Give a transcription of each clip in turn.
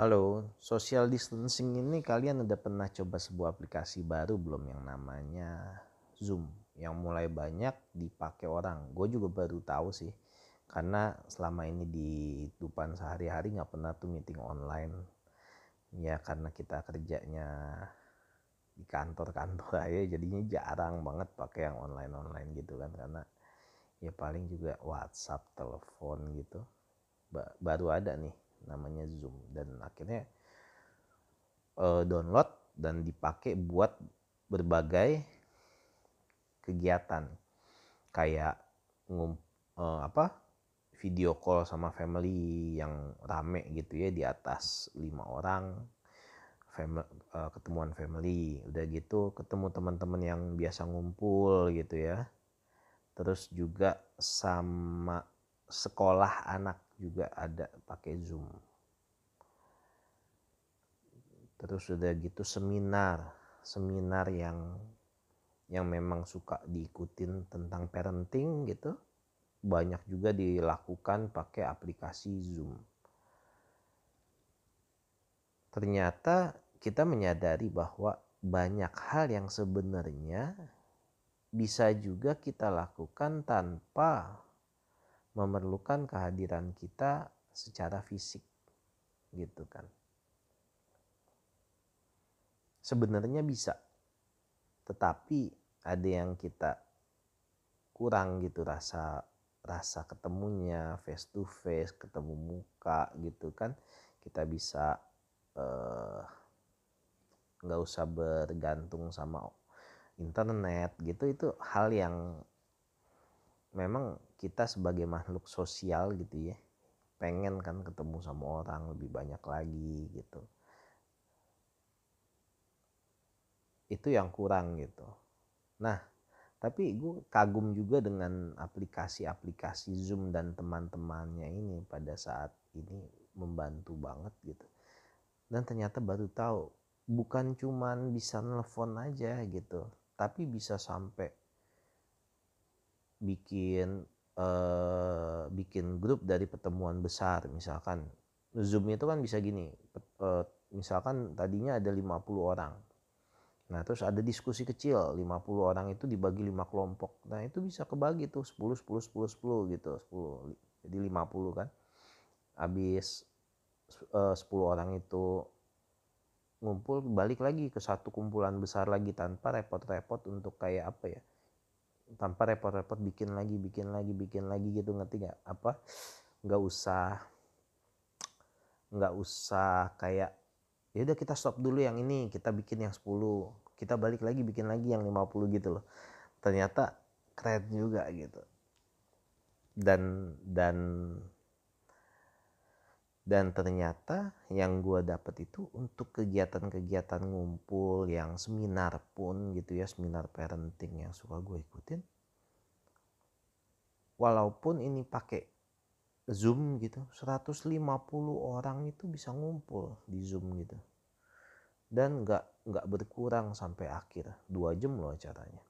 Halo, social distancing ini kalian udah pernah coba sebuah aplikasi baru belum yang namanya Zoom? Yang mulai banyak dipakai orang. Gue juga baru tahu sih karena selama ini di depan sehari-hari nggak pernah tuh meeting online. Ya karena kita kerjanya di kantor-kantor aja jadinya jarang banget pakai yang online-online gitu kan. Karena ya paling juga WhatsApp, telepon gitu. Baru ada nih namanya Zoom. Dan akhirnya uh, download dan dipakai buat berbagai kegiatan. Kayak ngum uh, apa video call sama family yang rame gitu ya di atas lima orang family, uh, ketemuan family. Udah gitu ketemu teman-teman yang biasa ngumpul gitu ya. Terus juga sama sekolah anak juga ada pakai Zoom. Terus udah gitu seminar, seminar yang yang memang suka diikutin tentang parenting gitu. Banyak juga dilakukan pakai aplikasi Zoom. Ternyata kita menyadari bahwa banyak hal yang sebenarnya bisa juga kita lakukan tanpa memerlukan kehadiran kita secara fisik gitu kan. Sebenarnya bisa tetapi ada yang kita kurang gitu rasa rasa ketemunya face to face ketemu muka gitu kan. Kita bisa eh, nggak uh, usah bergantung sama internet gitu itu hal yang memang kita sebagai makhluk sosial gitu ya pengen kan ketemu sama orang lebih banyak lagi gitu. Itu yang kurang gitu. Nah tapi gue kagum juga dengan aplikasi-aplikasi Zoom dan teman-temannya ini pada saat ini membantu banget gitu. Dan ternyata baru tahu bukan cuman bisa nelfon aja gitu tapi bisa sampai bikin uh, bikin grup dari pertemuan besar. Misalkan Zoom itu kan bisa gini uh, misalkan tadinya ada 50 orang. Nah terus ada diskusi kecil 50 orang itu dibagi lima kelompok. Nah itu bisa kebagi tuh 10 10 10 10 gitu 10 jadi 50 kan. Habis uh, 10 orang itu ngumpul balik lagi ke satu kumpulan besar lagi tanpa repot-repot untuk kayak apa ya tanpa repot-repot bikin lagi bikin lagi bikin lagi gitu ngerti nggak? Apa? Nggak usah nggak usah kayak ya udah kita stop dulu yang ini kita bikin yang 10 kita balik lagi bikin lagi yang 50 gitu loh. Ternyata keren juga gitu. Dan dan dan ternyata yang gue dapet itu untuk kegiatan-kegiatan ngumpul yang seminar pun gitu ya seminar parenting yang suka gue ikutin. Walaupun ini pakai zoom gitu 150 orang itu bisa ngumpul di zoom gitu. Dan nggak nggak berkurang sampai akhir dua jam loh acaranya.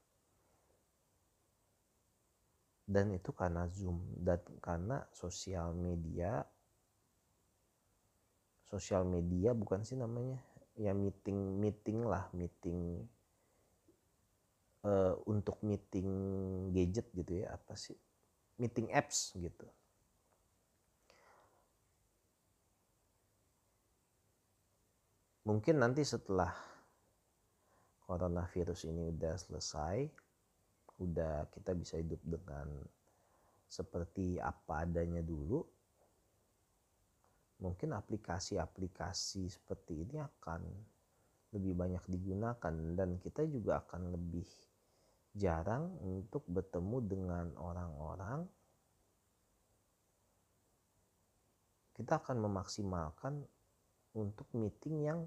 Dan itu karena zoom dan karena sosial media sosial media bukan sih namanya? Ya meeting meeting lah meeting uh, untuk meeting gadget gitu ya apa sih? Meeting apps gitu. Mungkin nanti setelah coronavirus ini udah selesai udah kita bisa hidup dengan seperti apa adanya dulu mungkin aplikasi-aplikasi seperti ini akan lebih banyak digunakan dan kita juga akan lebih jarang untuk bertemu dengan orang-orang. Kita akan memaksimalkan untuk meeting yang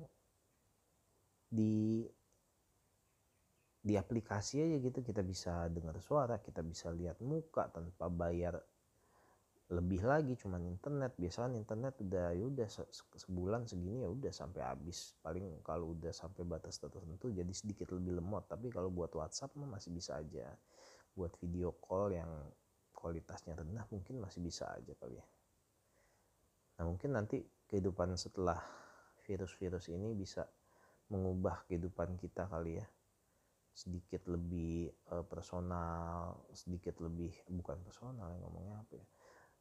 di di aplikasi aja gitu. Kita bisa dengar suara kita bisa lihat muka tanpa bayar lebih lagi cuman internet. Biasanya internet udah ya udah sebulan segini ya udah sampai habis. Paling kalau udah sampai batas tertentu jadi sedikit lebih lemot. Tapi kalau buat WhatsApp mah masih bisa aja. Buat video call yang kualitasnya rendah mungkin masih bisa aja kali ya. Nah mungkin nanti kehidupan setelah virus-virus ini bisa mengubah kehidupan kita kali ya. Sedikit lebih uh, personal sedikit lebih bukan personal ngomongnya apa ya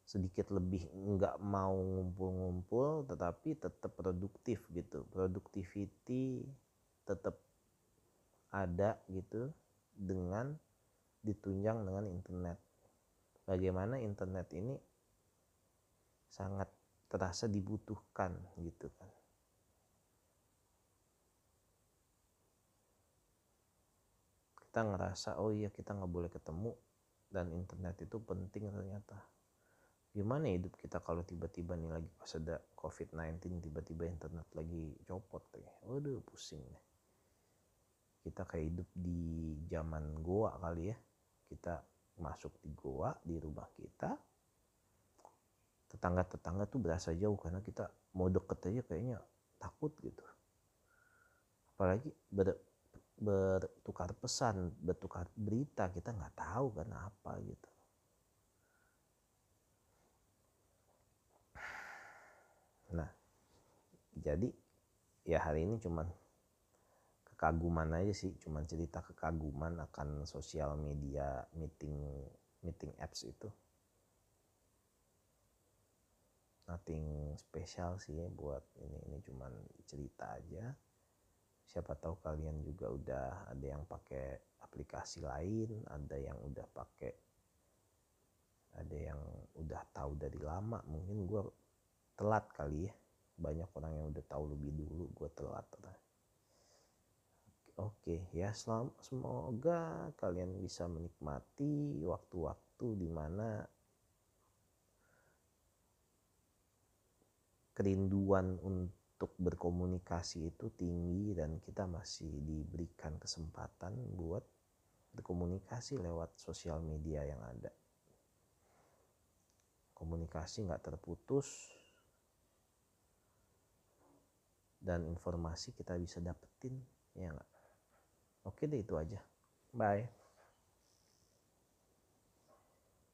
sedikit lebih nggak mau ngumpul-ngumpul tetapi tetap produktif gitu. Productivity tetap ada gitu dengan ditunjang dengan internet. Bagaimana internet ini sangat terasa dibutuhkan gitu kan. Kita ngerasa oh iya kita nggak boleh ketemu dan internet itu penting ternyata gimana hidup kita kalau tiba-tiba nih lagi pas ada covid-19 tiba-tiba internet lagi copot kayak waduh pusing deh. Kita kayak hidup di zaman goa kali ya. Kita masuk di goa di rumah kita. Tetangga-tetangga tuh berasa jauh karena kita mau deket aja kayaknya takut gitu. Apalagi ber, bertukar pesan bertukar berita kita nggak tahu kan apa gitu Nah, jadi ya hari ini cuman kekaguman aja sih, cuman cerita kekaguman akan sosial media meeting meeting apps itu. Nothing spesial sih ya buat ini ini cuman cerita aja. Siapa tahu kalian juga udah ada yang pakai aplikasi lain, ada yang udah pakai ada yang udah tahu dari lama mungkin gue telat kali ya. Banyak orang yang udah tahu lebih dulu gue telat. Oke ya selam, semoga kalian bisa menikmati waktu-waktu di mana kerinduan untuk berkomunikasi itu tinggi dan kita masih diberikan kesempatan buat berkomunikasi lewat sosial media yang ada. Komunikasi nggak terputus dan informasi kita bisa dapetin ya nggak? Oke deh itu aja. Bye